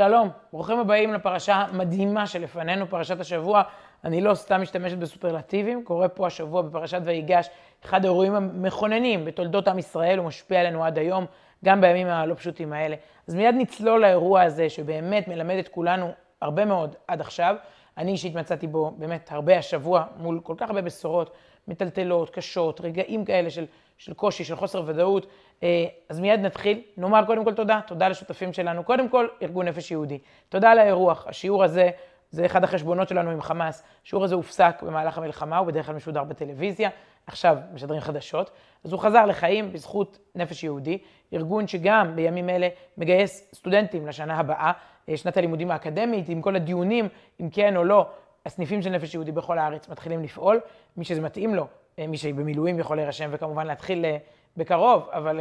שלום, ברוכים הבאים לפרשה המדהימה שלפנינו, פרשת השבוע. אני לא סתם משתמשת בסופרלטיבים, קורה פה השבוע בפרשת ויגש, אחד האירועים המכוננים בתולדות עם ישראל, הוא משפיע עלינו עד היום, גם בימים הלא פשוטים האלה. אז מיד נצלול לאירוע הזה, שבאמת מלמד את כולנו הרבה מאוד עד עכשיו. אני אישית מצאתי בו באמת הרבה השבוע, מול כל כך הרבה בשורות מטלטלות, קשות, רגעים כאלה של, של קושי, של חוסר ודאות. אה, אז מיד נתחיל. נאמר קודם כל תודה, תודה לשותפים שלנו. קודם כל, ארגון נפש יהודי. תודה על האירוח. השיעור הזה, זה אחד החשבונות שלנו עם חמאס. השיעור הזה הופסק במהלך המלחמה, הוא בדרך כלל משודר בטלוויזיה. עכשיו משדרים חדשות. אז הוא חזר לחיים בזכות נפש יהודי, ארגון שגם בימים אלה מגייס סטודנטים לשנה הבאה, אה, שנת הלימודים האקדמית, עם כל הדיונים, אם כן או לא, הסניפים של נפש יהודי בכל הארץ מתחילים לפעול. מי שזה מתאים לו, אה, מי שבמילואים יכול להירשם וכמובן להתחיל בקרוב, אבל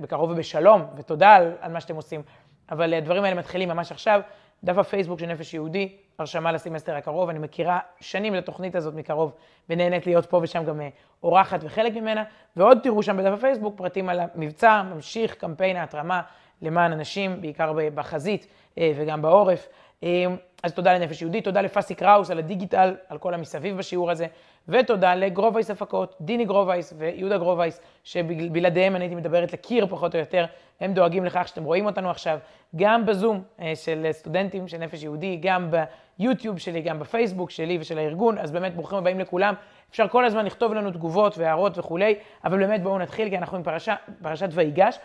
בקרוב ובשלום, ותודה על, על מה שאתם עושים. אבל הדברים האלה מתחילים ממש עכשיו. דף הפייסבוק של נפש יהודי, הרשמה לסמסטר הקרוב. אני מכירה שנים את התוכנית הזאת מקרוב, ונהנית להיות פה ושם גם אורחת וחלק ממנה. ועוד תראו שם בדף הפייסבוק פרטים על המבצע, ממשיך קמפיין ההתרמה למען אנשים, בעיקר בחזית וגם בעורף. אז תודה לנפש יהודית, תודה לפאסי קראוס על הדיגיטל, על כל המסביב בשיעור הזה, ותודה לגרובייס הפקות, דיני גרובייס ויהודה גרובייס, שבלעדיהם אני הייתי מדברת לקיר פחות או יותר, הם דואגים לכך שאתם רואים אותנו עכשיו, גם בזום אה, של סטודנטים של נפש יהודית, גם ביוטיוב שלי, גם בפייסבוק שלי ושל הארגון, אז באמת ברוכים הבאים לכולם. אפשר כל הזמן לכתוב לנו תגובות והערות וכולי, אבל באמת בואו נתחיל, כי אנחנו עם פרשה, פרשת ויגש,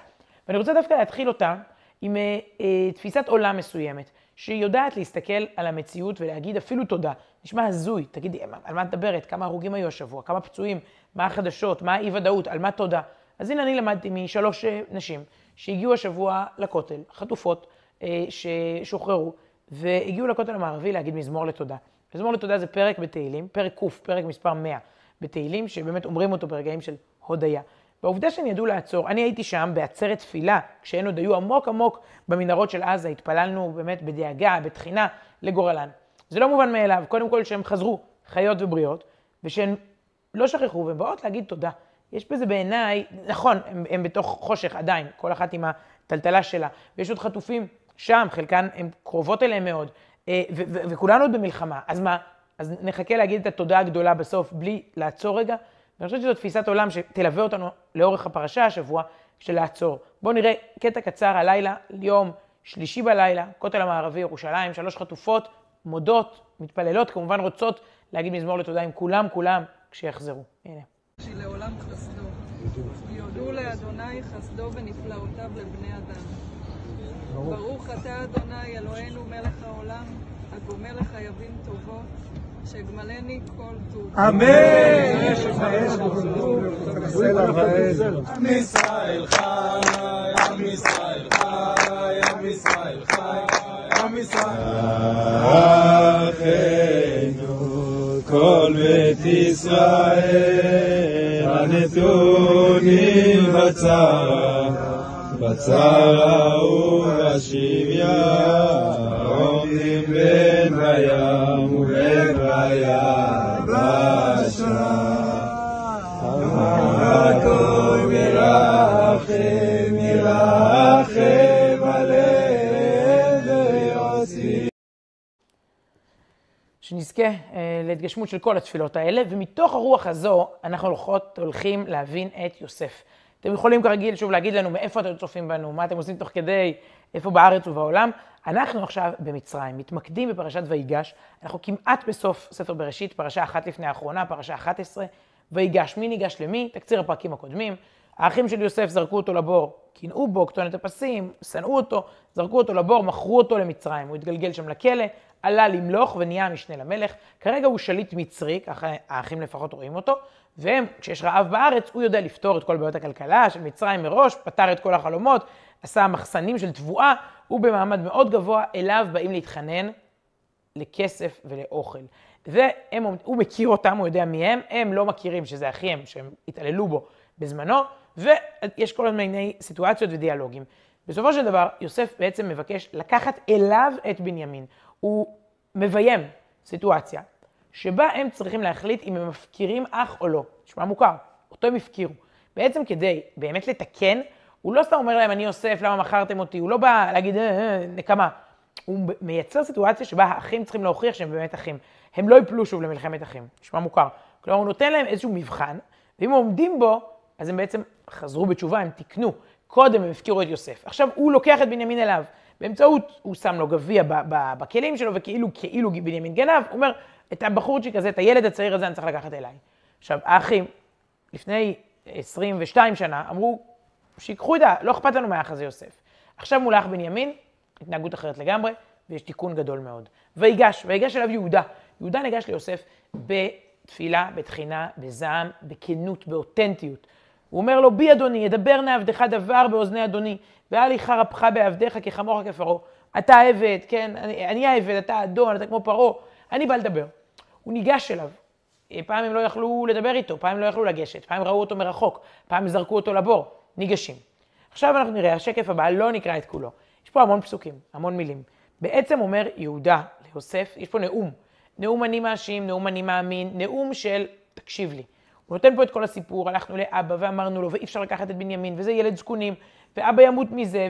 ואני רוצה דווקא להתחיל אותה עם אה, אה, תפיסת עולם מסוימת. שיודעת להסתכל על המציאות ולהגיד אפילו תודה. נשמע הזוי, תגידי, על מה את מדברת? כמה הרוגים היו השבוע? כמה פצועים? מה החדשות? מה האי-ודאות? על מה תודה? אז הנה אני למדתי משלוש אה, נשים שהגיעו השבוע לכותל, חטופות, אה, ששוחררו, והגיעו לכותל המערבי להגיד מזמור לתודה. מזמור לתודה זה פרק בתהילים, פרק ק', פרק מספר 100 בתהילים, שבאמת אומרים אותו ברגעים של הודיה. והעובדה שהם ידעו לעצור, אני הייתי שם בעצרת תפילה, כשהן עוד היו עמוק עמוק במנהרות של עזה, התפללנו באמת בדאגה, בתחינה, לגורלן. זה לא מובן מאליו, קודם כל שהם חזרו חיות ובריאות, ושהן לא שכחו, והן באות להגיד תודה. יש בזה בעיניי, נכון, הם, הם בתוך חושך עדיין, כל אחת עם הטלטלה שלה, ויש עוד חטופים שם, חלקן הן קרובות אליהם מאוד, אה, וכולנו עוד במלחמה. אז מה? אז נחכה להגיד את התודה הגדולה בסוף, בלי לעצור רגע? ואני חושבת שזו תפיסת עולם שתלווה אותנו לאורך הפרשה השבוע, של לעצור. בואו נראה קטע קצר הלילה, יום שלישי בלילה, כותל המערבי, ירושלים, שלוש חטופות, מודות, מתפללות, כמובן רוצות להגיד מזמור לתודה עם כולם, כולם, כשיחזרו. הנה. שלעולם חסדו. יודו לאדוני חסדו ונפלאותיו לבני אדם. ברוך אתה אדוני אלוהינו מלך העולם, הגומל לחייבים טובות. שגמלני כל טוב. אמן! עם ישראל חי, עם ישראל חי, עם ישראל חי, עם ישראל אחינו כל בית ישראל הנתונים בצרה, בצרה ובשביה עומדים בין הים ובין שנזכה אה, להתגשמות של כל התפילות האלה, ומתוך הרוח הזו אנחנו הולכות, הולכים להבין את יוסף. אתם יכולים כרגיל שוב להגיד לנו מאיפה אתם צופים בנו, מה אתם עושים תוך כדי, איפה בארץ ובעולם. אנחנו עכשיו במצרים, מתמקדים בפרשת ויגש, אנחנו כמעט בסוף ספר בראשית, פרשה אחת לפני האחרונה, פרשה 11, ויגש, מי ניגש למי? תקציר הפרקים הקודמים. האחים של יוסף זרקו אותו לבור, קינאו בו, כתונת הפסים, שנאו אותו, זרקו אותו לבור, מכרו אותו למצרים. הוא התגלגל שם לכלא, עלה למלוך ונהיה המשנה למלך. כרגע הוא שליט מצרי, ככה האחים לפחות רואים אותו, והם, כשיש רעב בארץ, הוא יודע לפתור את כל בעיות הכלכלה של מצרים מראש, פתר את כל החלומות, עשה מחסנים של תבואה, הוא במעמד מאוד גבוה, אליו באים להתחנן לכסף ולאוכל. והם, הוא מכיר אותם, הוא יודע מי הם, הם לא מכירים שזה אחיהם, שהם התעללו בו בזמנו, ויש כל מיני סיטואציות ודיאלוגים. בסופו של דבר, יוסף בעצם מבקש לקחת אליו את בנימין. הוא מביים סיטואציה שבה הם צריכים להחליט אם הם מפקירים אח או לא. נשמע מוכר, אותו הם הפקירו. בעצם כדי באמת לתקן, הוא לא סתם אומר להם, אני יוסף, למה מכרתם אותי? הוא לא בא להגיד, אה, אה, נקמה. הוא מייצר סיטואציה שבה האחים צריכים להוכיח שהם באמת אחים. הם לא יפלו שוב למלחמת אחים, נשמע מוכר. כלומר, הוא נותן להם איזשהו מבחן, ואם עומדים בו, אז הם בעצם חזרו בתשובה, הם תיקנו. קודם הם הפקירו את יוסף. עכשיו הוא לוקח את בנימין אליו. באמצעות, הוא שם לו גביע בכלים שלו, וכאילו, כאילו בנימין גנב, הוא אומר, את הבחורצ'יק הזה, את הילד הצעיר הזה, אני צריך לקחת אליי. עכשיו, האחים, לפני 22 שנה, אמרו, שיקחו את ה... לא אכפת לנו מהאח הזה יוסף. עכשיו מול האח בנימין, התנהגות אחרת לגמרי, ויש תיקון גדול מאוד. ויגש, ויגש אליו יהודה. יהודה ניגש ליוסף בתפילה, בתחינה, בזעם, בכנות, באותנטיות. הוא אומר לו, בי אדוני, ידבר נא עבדך דבר באוזני אדוני, ואל יחר אפך בעבדיך כחמוך כפרעה. אתה עבד, כן, אני, אני העבד, אתה אדון, אתה כמו פרעה, אני בא לדבר. הוא ניגש אליו. פעם הם לא יכלו לדבר איתו, פעם הם לא יכלו לגשת, פעם ראו אותו מרחוק, פעם זרקו אותו לבור, ניגשים. עכשיו אנחנו נראה, השקף הבא, לא נקרא את כולו. יש פה המון פסוקים, המון מילים. בעצם אומר יהודה ליוסף, יש פה נאום. נאום אני מאשים, נאום אני מאמין, נאום של תקשיב לי. הוא נותן פה את כל הסיפור, הלכנו לאבא ואמרנו לו, ואי אפשר לקחת את בנימין, וזה ילד זקונים, ואבא ימות מזה,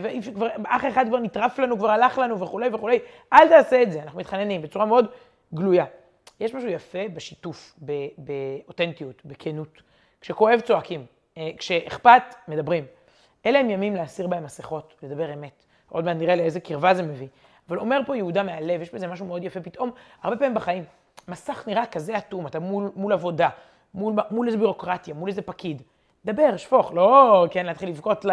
ואח אחד כבר נטרף לנו, כבר הלך לנו וכולי וכולי. אל תעשה את זה, אנחנו מתחננים בצורה מאוד גלויה. יש משהו יפה בשיתוף, באותנטיות, בכנות. כשכואב צועקים, אה, כשאכפת, מדברים. אלה הם ימים להסיר בהם מסכות, לדבר אמת. עוד מעט נראה לאיזה קרבה זה מביא. אבל אומר פה יהודה מהלב, יש בזה משהו מאוד יפה פתאום, הרבה פעמים בחיים, מסך נראה כזה אטום, אתה מול, מול עבודה, מול, מול איזה בירוקרטיה, מול איזה פקיד. דבר, שפוך, לא כן להתחיל לבכות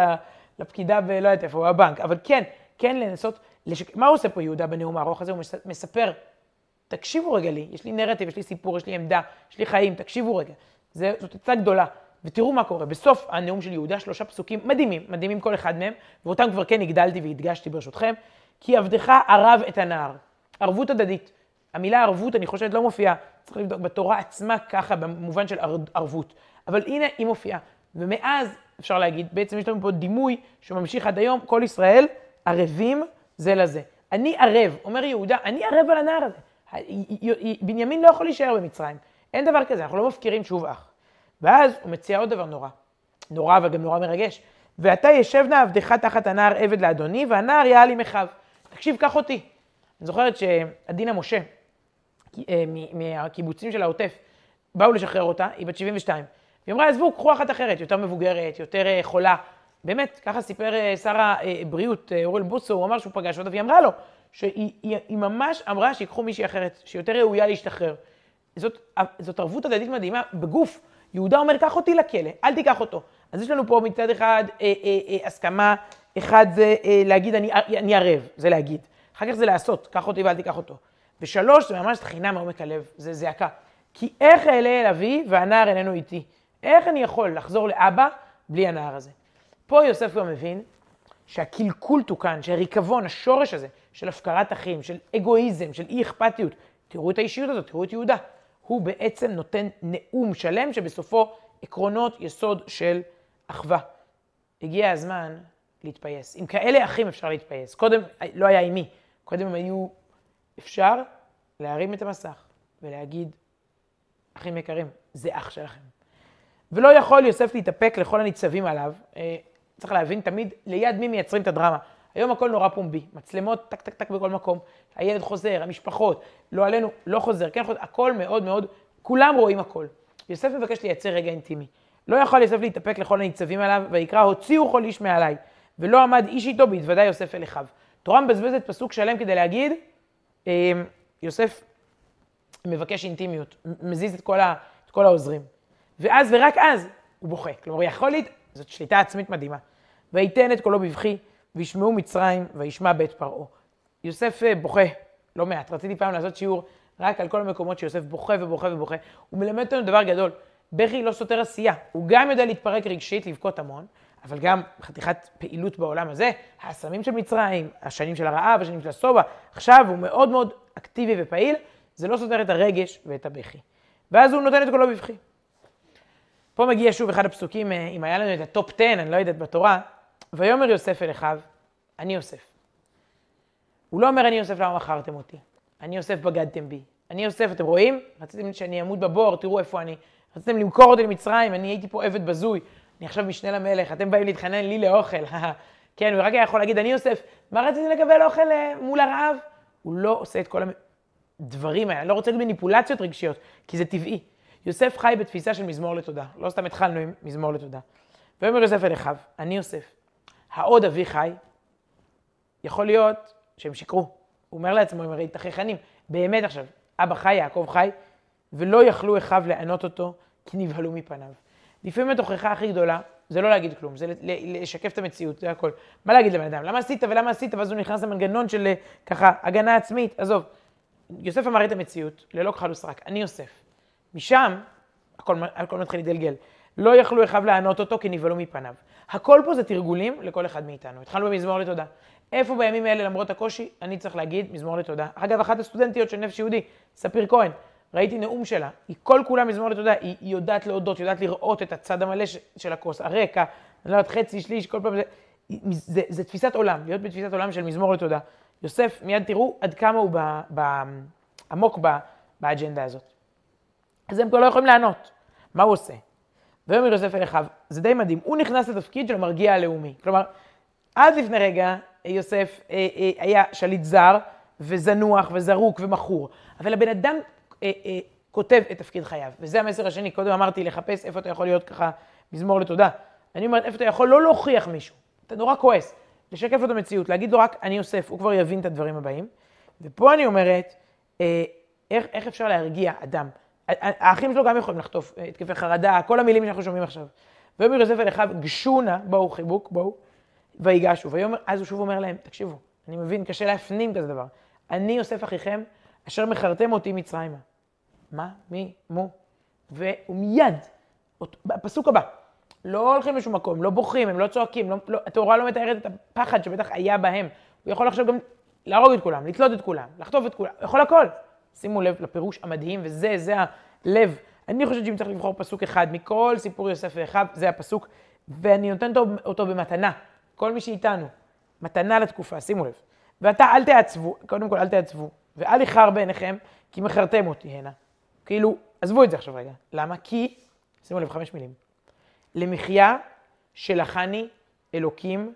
לפקידה ולא יודעת איפה, בבנק, אבל כן, כן לנסות, לשק... מה הוא עושה פה יהודה בנאום הארוך הזה? הוא מספר, תקשיבו רגע לי, יש לי נרטיב, יש לי סיפור, יש לי עמדה, יש לי חיים, תקשיבו רגע. זה, זאת עצה גדולה. ותראו מה קורה. בסוף הנאום של יהודה, שלושה פסוקים מדהימים, מדהימים כל אחד מהם, ואותם כבר כן הגדלתי והדגשתי ברשותכם, כי עבדך ערב את הנער. ערבות הדדית. המילה ערבות, אני חושבת, לא מופיעה, צריך לבדוק בתורה עצמה ככה, במובן של ערבות. אבל הנה, היא מופיעה. ומאז, אפשר להגיד, בעצם יש לנו פה דימוי שממשיך עד היום, כל ישראל ערבים זה לזה. אני ערב, אומר יהודה, אני ערב על הנער הזה. בנימין לא יכול להישאר במצרים. אין דבר כזה, אנחנו לא מפקירים שוב אח. ואז הוא מציע עוד דבר נורא. נורא, אבל גם נורא מרגש. ואתה ישב נא עבדך תחת הנער עבד לאדוני, והנער יעל עמך. תקשיב, קח אותי. אני זוכרת שעדינה משה, אה, מהקיבוצים של העוטף, באו לשחרר אותה, היא בת 72. והיא אמרה, עזבו, קחו אחת אחרת, יותר מבוגרת, יותר אה, חולה. באמת, ככה סיפר אה, שר הבריאות, אורל בוסו, הוא אמר שהוא פגש אותה, והיא אמרה לו, שהיא היא, היא ממש אמרה שיקחו מישהי אחרת, שיותר ראויה להשתחרר. זאת, זאת ערבות הדדית מדהימה בגוף. יהודה אומר, קח אותי לכלא, אל תיקח אותו. אז יש לנו פה מצד אחד אה, אה, אה, הסכמה, אחד זה אה, להגיד אני, אני ערב, זה להגיד. אחר כך זה לעשות, קח אותי ואל תיקח אותו. ושלוש, זה ממש תחינה מעומק הלב, זה זעקה. כי איך אעלה אל אבי והנער איננו איתי? איך אני יכול לחזור לאבא בלי הנער הזה? פה יוסף גם מבין שהקלקול תוקן, שהריקבון, השורש הזה של הפקרת אחים, של אגואיזם, של אי אכפתיות, תראו את האישיות הזאת, תראו את יהודה. הוא בעצם נותן נאום שלם שבסופו עקרונות יסוד של אחווה. הגיע הזמן להתפייס. עם כאלה אחים אפשר להתפייס. קודם לא היה עם מי, קודם הם היו, אפשר להרים את המסך ולהגיד, אחים יקרים, זה אח שלכם. ולא יכול יוסף להתאפק לכל הניצבים עליו. אה, צריך להבין תמיד ליד מי מייצרים את הדרמה. היום הכל נורא פומבי, מצלמות טק טק טק בכל מקום, הילד חוזר, המשפחות, לא עלינו, לא חוזר, כן חוזר, הכל מאוד מאוד, כולם רואים הכל. יוסף מבקש לייצר רגע אינטימי. לא יכול יוסף להתאפק לכל הניצבים עליו, ויקרא הוציאו כל איש מעליי, ולא עמד איש איתו בהתוודע יוסף אל אחיו. תורה מבזבזת פסוק שלם כדי להגיד, אמ, יוסף מבקש אינטימיות, מזיז את כל, ה, את כל העוזרים. ואז ורק אז הוא בוכה. כלומר, יכול להיות, זאת שליטה עצמית מדהימה. וייתן את קולו בבכי, וישמעו מצרים, וישמע בית פרעה. יוסף אה, בוכה, לא מעט. רציתי פעם לעשות שיעור רק על כל המקומות שיוסף בוכה ובוכה ובוכה. הוא מלמד אותנו דבר גדול, בכי לא סותר עשייה. הוא גם יודע להתפרק רגשית, לבכות המון, אבל גם חתיכת פעילות בעולם הזה, האסמים של מצרים, השנים של הרעב, השנים של השובע, עכשיו הוא מאוד מאוד אקטיבי ופעיל, זה לא סותר את הרגש ואת הבכי. ואז הוא נותן את קולו בבכי. פה מגיע שוב אחד הפסוקים, אה, אם היה לנו את ה top 10, אני לא יודעת, בתורה, ויאמר יוסף אל אחיו, אני יוסף. הוא לא אומר אני יוסף למה מכרתם אותי, אני יוסף בגדתם בי. אני יוסף, אתם רואים? רציתם שאני אמות בבור, תראו איפה אני. רציתם למכור אותי למצרים, אני הייתי פה עבד בזוי. אני עכשיו משנה למלך, אתם באים להתחנן לי לאוכל. כן, הוא רק היה יכול להגיד, אני יוסף, מה רציתם לקבל אוכל אה, מול הרעב? הוא לא עושה את כל הדברים האלה, אני לא רוצה מניפולציות רגשיות, כי זה טבעי. יוסף חי בתפיסה של מזמור לתודה. לא סתם התחלנו עם מזמור לתודה. ויאמר יוסף אל אחיו, אני יוסף, העוד אבי חי, יכול להיות שהם שיקרו. הוא אומר לעצמו, הם הרי תככנים, באמת עכשיו, אבא חי, יעקב חי, ולא יכלו אחיו לענות אותו, כי נבהלו מפניו. לפעמים התוכחה הכי גדולה, זה לא להגיד כלום, זה לשקף את המציאות, זה הכל. מה להגיד לבן אדם? למה עשית ולמה עשית? ואז הוא נכנס למנגנון של אה, ככה הגנה עצמית, עזוב. יוסף אמר את המציאות, ללא כחל וסרק, אני יוסף. משם, הכל, הכל מתחיל להתגלגל. לא יכלו אחיו לענות אותו כי נבהלו מפניו. הכל פה זה תרגולים לכל אחד מאיתנו. התחלנו במזמור לתודה. איפה בימים האלה, למרות הקושי, אני צריך להגיד מזמור לתודה. אגב, אחת הסטודנטיות של נפש יהודי, ספיר כהן, ראיתי נאום שלה, היא כל כולה מזמור לתודה, היא, יודעת להודות, יודעת לראות את הצד המלא של הכוס, הרקע, אני לא יודעת, חצי, שליש, כל פעם זה, זה, זה, זה תפיסת עולם, להיות בתפיסת עולם של מזמור לתודה. יוסף, מיד תראו עד כמה הוא ב, ב, עמוק ב, באג'נדה הזאת. אז הם כבר לא יכולים לענות. מה הוא עושה? ויאמר יוסף אל אחיו, זה די מדהים, הוא נכנס לתפקיד של המרגיע הלאומי. כלומר, עד לפני רגע יוסף אה, אה, היה שליט זר וזנוח וזרוק ומכור, אבל הבן אדם אה, אה, כותב את תפקיד חייו, וזה המסר השני, קודם אמרתי לחפש איפה אתה יכול להיות ככה מזמור לתודה. אני אומרת, איפה אתה יכול לא להוכיח מישהו, אתה נורא כועס, לשקף לו את המציאות, להגיד לו רק, אני יוסף, הוא כבר יבין את הדברים הבאים. ופה אני אומרת, אה, איך, איך אפשר להרגיע אדם? האחים שלו גם יכולים לחטוף אה, התקפי חרדה, כל המילים שאנחנו שומעים עכשיו. ויאמר יוסף אל אחיו, גשו נא, בואו חיבוק, בואו, ויגשו. ויאמר, אז הוא שוב אומר להם, תקשיבו, אני מבין, קשה להפנים כזה דבר. אני יוסף אחיכם, אשר מכרתם אותי מצרימה. מה? מי? מו? והוא מיד, בפסוק הבא, לא הולכים לשום מקום, לא בוכים, הם לא צועקים, לא, לא, התאורה לא מתארת את הפחד שבטח היה בהם. הוא יכול עכשיו גם להרוג את כולם, לתלות את כולם, לחטוף את כולם, יכול הכל. שימו לב לפירוש המדהים, וזה, זה הלב. אני חושבת שאם צריך לבחור פסוק אחד מכל סיפור יוסף ואחיו, זה הפסוק, ואני נותנת אותו במתנה. כל מי שאיתנו, מתנה לתקופה, שימו לב. ואתה אל תעצבו, קודם כל אל תעצבו, ואל יכר בעיניכם, כי מכרתם אותי הנה. כאילו, עזבו את זה עכשיו רגע. למה? כי, שימו לב, חמש מילים. למחיה שלחני אלוקים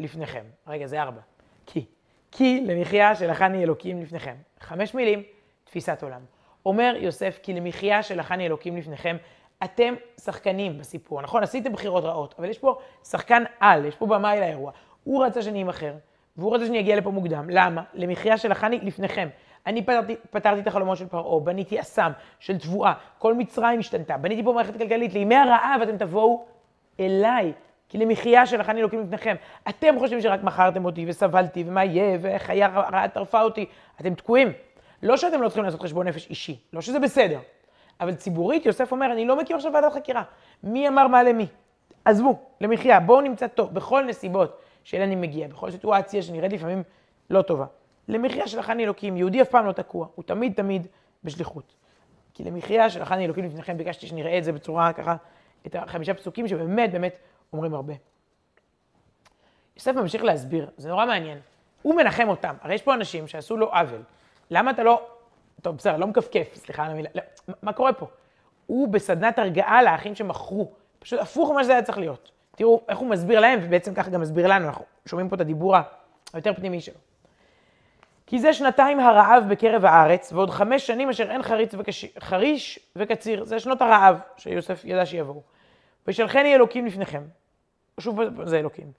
לפניכם. רגע, זה ארבע. כי. כי למחיה שלחני אלוקים לפניכם. חמש מילים, תפיסת עולם. אומר יוסף, כי למחיה שלחני אלוקים לפניכם, אתם שחקנים בסיפור. נכון, עשיתם בחירות רעות, אבל יש פה שחקן על, יש פה במאי לאירוע. הוא רצה שאני אמכר, והוא רצה שאני אגיע לפה מוקדם. למה? למחיה שלחני לפניכם. אני פתרתי, פתרתי את החלומות של פרעה, בניתי אסם של תבואה, כל מצרים השתנתה, בניתי פה מערכת כלכלית, לימי הרעב אתם תבואו אליי, כי למחיה שלכני אלוקים לפניכם. אתם חושבים שרק מכרתם אותי וסבלתי, ומה יהיה, ואיך היה רעה טרפה אותי, אתם תקועים. לא שאתם לא צריכים לעשות חשבון נפש אישי, לא שזה בסדר, אבל ציבורית, יוסף אומר, אני לא מכיר עכשיו ועדת חקירה. מי אמר מה למי? עזבו, למחיה, בואו נמצא טוב, בכל נסיבות שאלה אני מגיע, בכל סיטואציה שנראית לפעמים לא טובה. למחיה של החני אלוקים, יהודי אף פעם לא תקוע, הוא תמיד תמיד בשליחות. כי למחיה של החני אלוקים לפניכם ביקשתי שנראה את זה בצורה ככה, את החמישה פסוקים שבאמת באמת אומרים הרבה. יוסף ממשיך להסביר, זה נורא מעניין. הוא מנחם אותם, הרי יש פה אנשים שעשו לו עוול. למה אתה לא, טוב בסדר, לא מכפכף, סליחה על המילה, לא, מה קורה פה? הוא בסדנת הרגעה לאחים שמכרו, פשוט הפוך ממה שזה היה צריך להיות. תראו איך הוא מסביר להם, ובעצם ככה גם מסביר לנו, אנחנו שומעים פה את הדיבור היותר פנימי שלו. כי זה שנתיים הרעב בקרב הארץ, ועוד חמש שנים אשר אין חריץ וקש... חריש וקציר, זה שנות הרעב שיוסף ידע שיבואו. ושלחני אלוקים לפניכם, שוב זה אלוקים,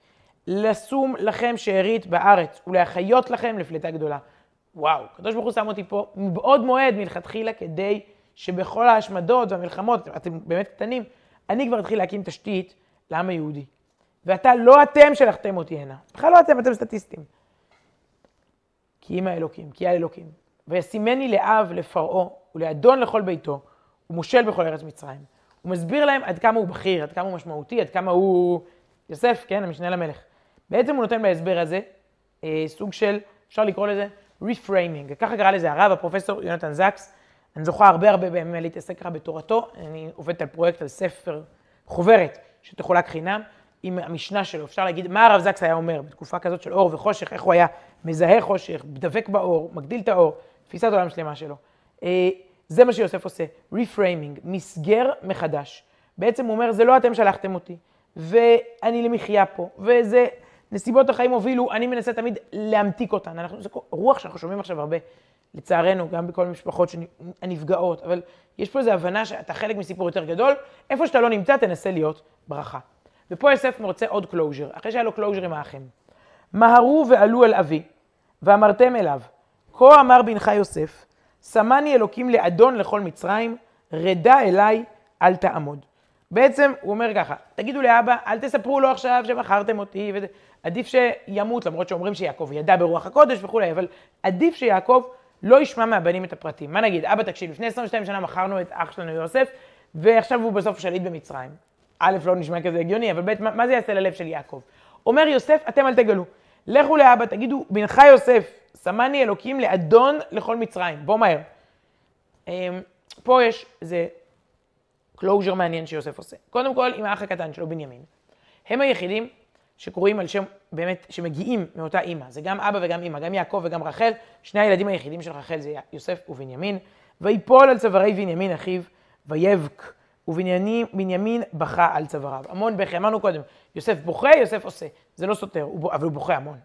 לשום לכם שארית בארץ, ולהחיות לכם לפליטה גדולה. וואו, הקדוש ברוך הוא שם אותי פה מבעוד מועד מלכתחילה כדי שבכל ההשמדות והמלחמות, אתם באמת קטנים, אני כבר אתחיל להקים תשתית לעם היהודי. ואתה, לא אתם שלחתם אותי הנה. בכלל לא אתם, אתם סטטיסטים. כי אם האלוקים, כי האלוקים. וישימני לאב לפרעה ולאדון לכל ביתו, ומושל בכל ארץ מצרים. הוא מסביר להם עד כמה הוא בכיר, עד כמה הוא משמעותי, עד כמה הוא... יוסף, כן, המשנה למלך. בעצם הוא נותן בהסבר הזה אה, סוג של, אפשר לקרוא לזה, reframing. ככה קרא לזה הרב, הפרופסור יונתן זקס. אני זוכה הרבה הרבה בימים להתעסק ככה בתורתו. אני עובדת על פרויקט, על ספר, חוברת, שתחולק חינם. עם המשנה שלו, אפשר להגיד מה הרב זקס היה אומר בתקופה כזאת של אור וחושך, איך הוא היה מזהה חושך, דבק באור, מגדיל את האור, תפיסת עולם שלמה שלו. אה, זה מה שיוסף עושה, reframing, מסגר מחדש. בעצם הוא אומר, זה לא אתם שלחתם אותי, ואני למחיה פה, וזה נסיבות החיים הובילו, אני מנסה תמיד להמתיק אותן. אנחנו, זה רוח שאנחנו שומעים עכשיו הרבה, לצערנו, גם בכל המשפחות הנפגעות, אבל יש פה איזו הבנה שאתה חלק מסיפור יותר גדול, איפה שאתה לא נמצא, תנסה להיות ברכה. ופה יוסף רוצה עוד closure, אחרי שהיה לו closure עם האחים. מהרו ועלו אל אבי, ואמרתם אליו, כה אמר בנך יוסף, שמני אלוקים לאדון לכל מצרים, רדה אליי, אל תעמוד. בעצם הוא אומר ככה, תגידו לאבא, אל תספרו לו עכשיו שמכרתם אותי, וזה, עדיף שימות, למרות שאומרים שיעקב ידע ברוח הקודש וכולי, אבל עדיף שיעקב לא ישמע מהבנים את הפרטים. מה נגיד, אבא תקשיב, לפני 22 שנה מכרנו את אח שלנו יוסף, ועכשיו הוא בסוף שליט במצרים. א', לא נשמע כזה הגיוני, אבל ב', מה, זה יעשה ללב של יעקב? אומר יוסף, אתם אל תגלו. לכו לאבא, תגידו, בנך יוסף, שמני אלוקים לאדון לכל מצרים. בוא מהר. אמ, פה יש איזה closure מעניין שיוסף עושה. קודם כל, עם האח הקטן שלו, בנימין. הם היחידים שקוראים על שם, באמת, שמגיעים מאותה אימא. זה גם אבא וגם אימא, גם יעקב וגם רחל. שני הילדים היחידים של רחל זה יוסף ובנימין. ויפול על צווארי בנימין אחיו, ויבק. ובנימין בכה על צוואריו. המון בכי, אמרנו קודם, יוסף בוכה, יוסף עושה. זה לא סותר, הוא, אבל הוא בוכה המון.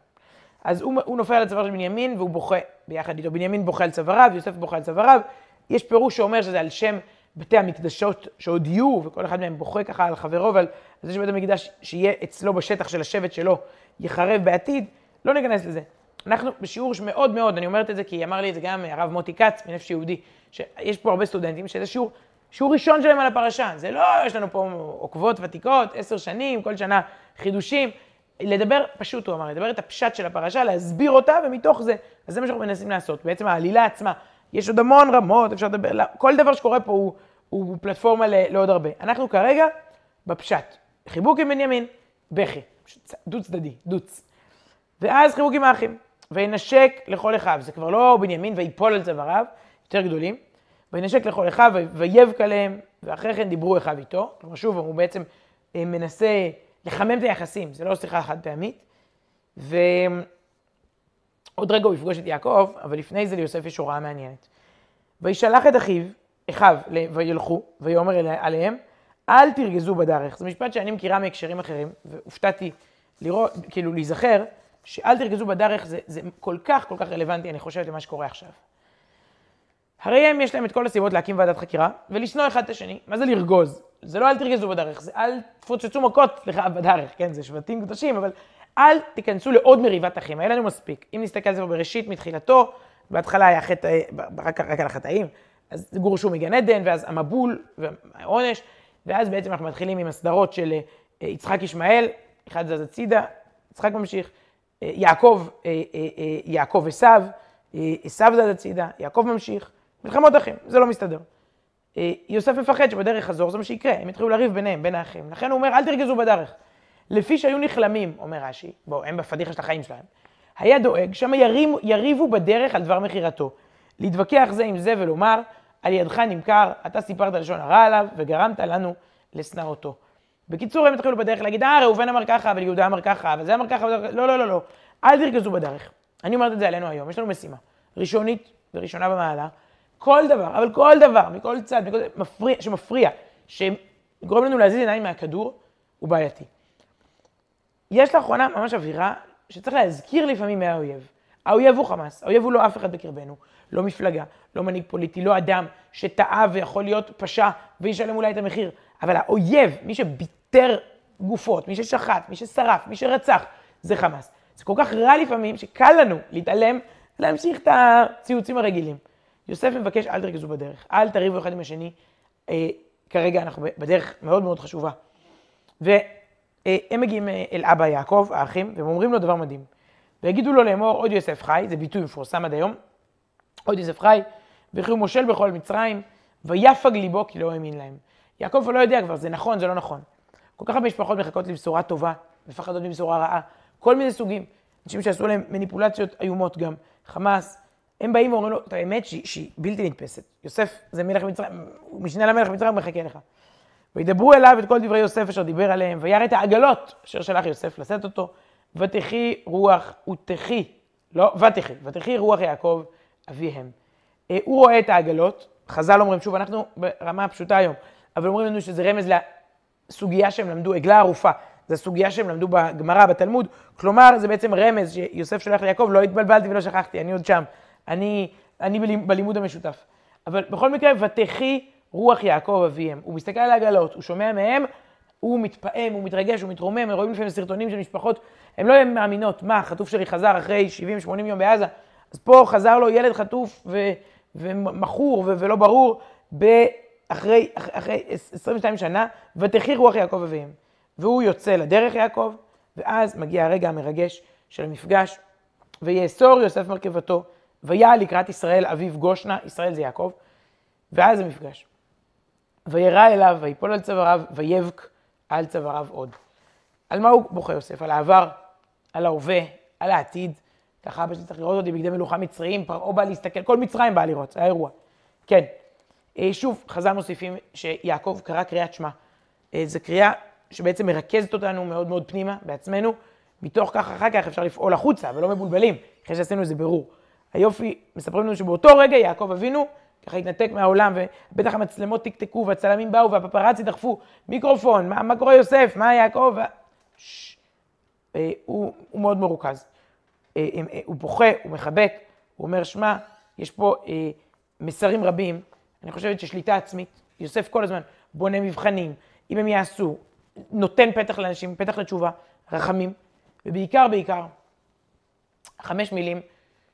אז הוא, הוא נופל על צוואר של בנימין והוא בוכה ביחד איתו. בנימין בוכה על צוואריו, יוסף בוכה על צוואריו. יש פירוש שאומר שזה על שם בתי המקדשות שעוד יהיו, וכל אחד מהם בוכה ככה על חברו ועל זה שבית המקדש שיהיה אצלו בשטח של השבט שלו יחרב בעתיד. לא ניכנס לזה. אנחנו בשיעור שמאוד מאוד, אני אומרת את זה כי אמר לי את זה גם הרב מוטי כץ מנפש יהודי, שיש פה הרבה סטודנטים, שזה שיעור שיעור ראשון שלהם על הפרשה. זה לא, יש לנו פה עוקבות ותיקות, עשר שנים, כל שנה חידושים. לדבר, פשוט הוא אמר, לדבר את הפשט של הפרשה, להסביר אותה, ומתוך זה, אז זה מה שאנחנו מנסים לעשות. בעצם העלילה עצמה, יש עוד המון רמות, אפשר לדבר, לא, כל דבר שקורה פה הוא, הוא פלטפורמה לעוד הרבה. אנחנו כרגע בפשט. חיבוק עם בנימין, בכי. דו צדדי, דוץ. ואז חיבוק עם האחים. וינשק לכל אחיו. זה כבר לא בנימין ויפול על צוואריו, יותר גדולים. וינשק לכל אחיו ויבק עליהם, ואחרי כן דיברו אחיו איתו. כלומר, שוב, הוא בעצם אה, מנסה לחמם את היחסים, זה לא שיחה חד פעמית. ועוד רגע הוא יפגוש את יעקב, אבל לפני זה ליוסף יש הוראה מעניינת. וישלח את אחיו, אחיו, וילכו, ויאמר עליהם, אל תרגזו בדרך. זה משפט שאני מכירה מהקשרים אחרים, והופתעתי לראות, כאילו להיזכר, שאל תרגזו בדרך זה, זה כל כך כל כך רלוונטי, אני חושבת, למה שקורה עכשיו. הרי הם יש להם את כל הסיבות להקים ועדת חקירה ולשנוא אחד את השני. מה זה לרגוז? זה לא אל תרגזו בדרך, זה אל תפוצצו מכות, סליחה, בדרך, כן, זה שבטים קדושים, אבל אל תיכנסו לעוד מריבת אחים, היה לנו מספיק. אם נסתכל על זה בראשית מתחילתו, בהתחלה היה חטא, רק, רק על החטאים, אז גורשו מגן עדן, ואז המבול והעונש, ואז בעצם אנחנו מתחילים עם הסדרות של אה, יצחק ישמעאל, אחד זז הצידה, יצחק ממשיך, אה, יעקב, אה, יעקב עשיו, עשיו זז הצידה, יעקב ממשיך. מלחמות אחים, זה לא מסתדר. אה, יוסף מפחד שבדרך חזור זה מה שיקרה, הם יתחילו לריב ביניהם, בין האחים. לכן הוא אומר, אל תרגזו בדרך. לפי שהיו נכלמים, אומר רש"י, בואו, הם בפדיחה של החיים שלהם, היה דואג שם ירים, יריבו בדרך על דבר מכירתו. להתווכח זה עם זה ולומר, על ידך נמכר, אתה סיפרת לשון הרע עליו, וגרמת לנו לשנא אותו. בקיצור, הם התחילו בדרך להגיד, אה, ראובן אמר ככה, אבל יהודה אמר ככה, אבל זה אמר ככה, לא, לא, לא, לא. אל תרגזו בדרך. אני אומרת את זה עלינו היום, יש לנו משימה. ראשונית וראשונה במעלה, כל דבר, אבל כל דבר, מכל צד, מכל, מפריע, שמפריע, שגורם לנו להזיז עיניים מהכדור, הוא בעייתי. יש לאחרונה ממש אווירה שצריך להזכיר לפעמים מי האויב. הוא חמאס, האויב הוא לא אף אחד בקרבנו, לא מפלגה, לא מנהיג פוליטי, לא אדם שטעה ויכול להיות פשע וישלם אולי את המחיר, אבל האויב, מי שביטר גופות, מי ששחט, מי ששרף, מי שרצח, זה חמאס. זה כל כך רע לפעמים שקל לנו להתעלם, להמשיך את הציוצים הרגילים. יוסף מבקש, אל תרגזו בדרך, אל תריבו אחד עם השני. אה, כרגע אנחנו בדרך מאוד מאוד חשובה. והם מגיעים אה, אל אבא יעקב, האחים, והם אומרים לו דבר מדהים. ויגידו לו לאמור, עוד יוסף חי, זה ביטוי מפורסם עד היום, עוד יוסף חי, וכי הוא מושל בכל מצרים, ויפג ליבו כי לא האמין להם. יעקב לא יודע כבר, זה נכון, זה לא נכון. כל כך הרבה משפחות מחכות לבשורה טובה, מפחדות מבשורה רעה, כל מיני סוגים. אנשים שעשו להם מניפולציות איומות גם, חמאס, הם באים ואומרים לו את האמת שהיא, שהיא בלתי נתפסת. יוסף זה מלך מצרים, משנה למלך מצרים, מחכה לך. וידברו אליו את כל דברי יוסף אשר דיבר עליהם, וירא את העגלות אשר שלח יוסף לשאת אותו, ותחי רוח ותחי, לא ותחי, ותחי רוח יעקב אביהם. אה, הוא רואה את העגלות, חז"ל אומרים, שוב, אנחנו ברמה הפשוטה היום, אבל אומרים לנו שזה רמז לסוגיה שהם למדו, עגלה ערופה. זו סוגיה שהם למדו בגמרא, בתלמוד. כלומר, זה בעצם רמז שיוסף שולח ליעקב, לא התבלבלתי ולא שכחתי, אני עוד שם. אני, אני בלימוד המשותף. אבל בכל מקרה, ותחי רוח יעקב אביהם. הוא מסתכל על העגלות, הוא שומע מהם, הוא מתפעם, הוא מתרגש, הוא מתרומם, רואים לפעמים סרטונים של משפחות, הן לא מאמינות, מה, חטוף שלי חזר אחרי 70-80 יום בעזה, אז פה חזר לו ילד חטוף ו, ומכור ו, ולא ברור, אחרי, אחרי 22 שנה, ותחי רוח יעקב אביהם. והוא יוצא לדרך יעקב, ואז מגיע הרגע המרגש של המפגש, ויאסור יוסף מרכבתו, ויעל לקראת ישראל אביו גושנה, ישראל זה יעקב, ואז המפגש. וירא אליו, ויפול על צוואריו, ויבק על צוואריו עוד. על מה הוא בוכה יוסף? על העבר, על ההווה, על העתיד. ככה אבא שלי צריך לראות אותי בגדי מלוכה מצריים, פרעה בא להסתכל, כל מצרים בא לראות, זה האירוע. כן. אה, שוב, חז"ל מוסיפים שיעקב קרא קריאת שמע. אה, זו קריאה שבעצם מרכזת אותנו מאוד מאוד פנימה, בעצמנו. מתוך כך אחר כך אפשר לפעול החוצה ולא מבולבלים, אחרי שעשינו איזה בירור. היופי, מספרים לנו שבאותו רגע יעקב אבינו ככה התנתק מהעולם, ובטח המצלמות תקתקו, והצלמים באו, והפפרצי דחפו, מיקרופון, מה, מה קורה יוסף, מה יעקב? ש... אה, הוא, הוא מאוד מרוכז. אה, אה, הוא בוכה, הוא מחבק, הוא אומר, שמע, יש פה אה, מסרים רבים, אני חושבת ששליטה עצמית, יוסף כל הזמן בונה מבחנים, אם הם יעשו, נותן פתח לאנשים, פתח לתשובה, רחמים, ובעיקר, בעיקר, חמש מילים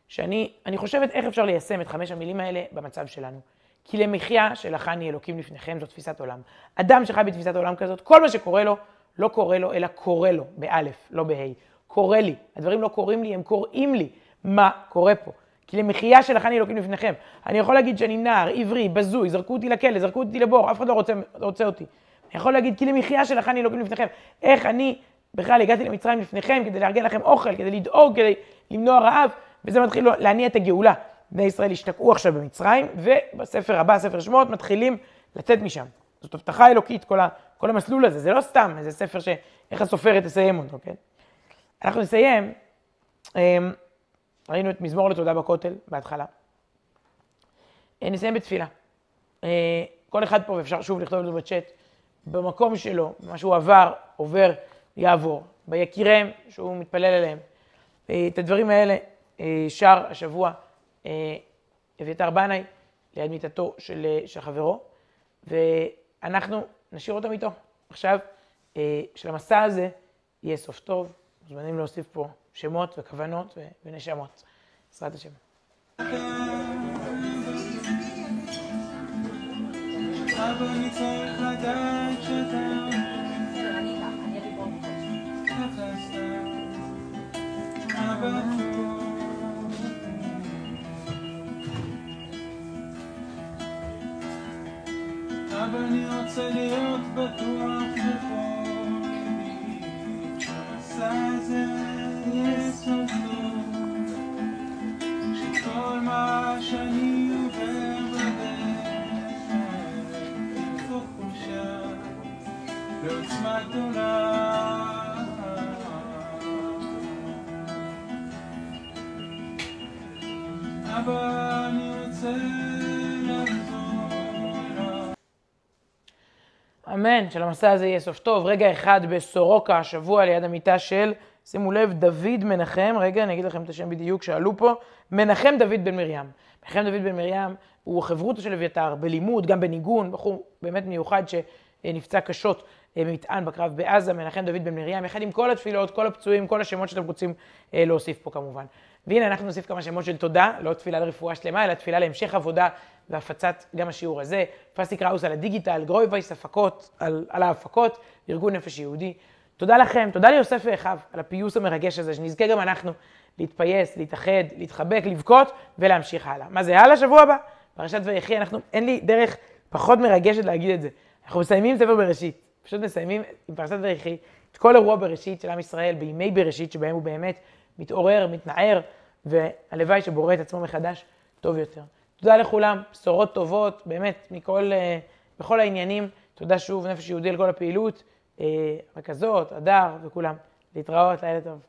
שאני אני חושבת איך אפשר ליישם את חמש המילים האלה במצב שלנו. כי למחיה שלחני אלוקים לפניכם זו תפיסת עולם. אדם שחי בתפיסת עולם כזאת, כל מה שקורה לו, לא קורה לו, אלא קורה לו, באלף, לא בה'. קורה לי. הדברים לא קורים לי, הם קוראים לי. מה קורה פה? כי למחיה שלחני אלוקים לפניכם. אני יכול להגיד שאני נער, עברי, בזוי, זרקו אותי לכלא, זרקו אותי לבור, אף אחד לא רוצה, לא רוצה אותי. אני יכול להגיד, כי למחיה שלחני אלוקים לפניכם. איך אני בכלל הגעתי למצרים לפניכם כדי לארגן לכם אוכל, כדי לדאוג, כדי למנוע רעב. וזה מתחיל להניע את הגאולה. בני ישראל השתקעו עכשיו במצרים, ובספר הבא, ספר שמות, מתחילים לצאת משם. זאת הבטחה אלוקית, כל, ה, כל המסלול הזה, זה לא סתם איזה ספר שאיך הסופרת תסיים אותו, כן? אנחנו נסיים, אמ, ראינו את מזמור לתודה בכותל בהתחלה. אה, נסיים בתפילה. אה, כל אחד פה, ואפשר שוב לכתוב את זה בצ'אט, במקום שלו, מה שהוא עבר, עובר, יעבור. ביקיריהם, שהוא מתפלל אליהם. אה, את הדברים האלה שר השבוע אה, אביתר בנאי ליד מיטתו של, אה, של חברו, ואנחנו נשאיר אותם איתו. עכשיו, שלמסע הזה יהיה סוף טוב, מוזמנים להוסיף פה שמות וכוונות ונשמות. בעזרת השם. אבא, אני צריך לדעת שאתה... אבל אני רוצה להיות בטוח בכל אמן, שלמסע הזה יהיה סוף טוב. רגע אחד בסורוקה, השבוע ליד המיטה של, שימו לב, דוד מנחם, רגע, אני אגיד לכם את השם בדיוק, שאלו פה, מנחם דוד בן מרים. מנחם דוד בן מרים הוא חברותו של אביתר, בלימוד, גם בניגון, בחור באמת מיוחד שנפצע קשות אה, במטען בקרב בעזה, מנחם דוד בן מרים, יחד עם כל התפילות, כל הפצועים, כל השמות שאתם רוצים אה, להוסיף פה כמובן. והנה אנחנו נוסיף כמה שמות של תודה, לא תפילה לרפואה שלמה, אלא תפילה להמשך עבודה והפצת גם השיעור הזה. פסי קראוס על הדיגיטל, גרוי וייס הפקות, על, על ההפקות, ארגון נפש יהודי. תודה לכם, תודה ליוסף ואחיו על הפיוס המרגש הזה, שנזכה גם אנחנו להתפייס, להתאחד, להתחבק, לבכות ולהמשיך הלאה. מה זה הלאה שבוע הבא? פרשת ויחי, אנחנו, אין לי דרך פחות מרגשת להגיד את זה. אנחנו מסיימים ספר בראשית, פשוט מסיימים עם פרשת ויחי את כל אירוע בראשית של עם ישראל, בימי בראשית שבהם הוא באמת מתעורר, מתנער, והלוואי שבורא את עצמו מחדש טוב יותר. תודה לכולם, בשורות טובות, באמת, מכל, אה, בכל העניינים. תודה שוב, נפש יהודי על כל הפעילות, רכזות, אה, הדר וכולם. להתראות, לילה טוב.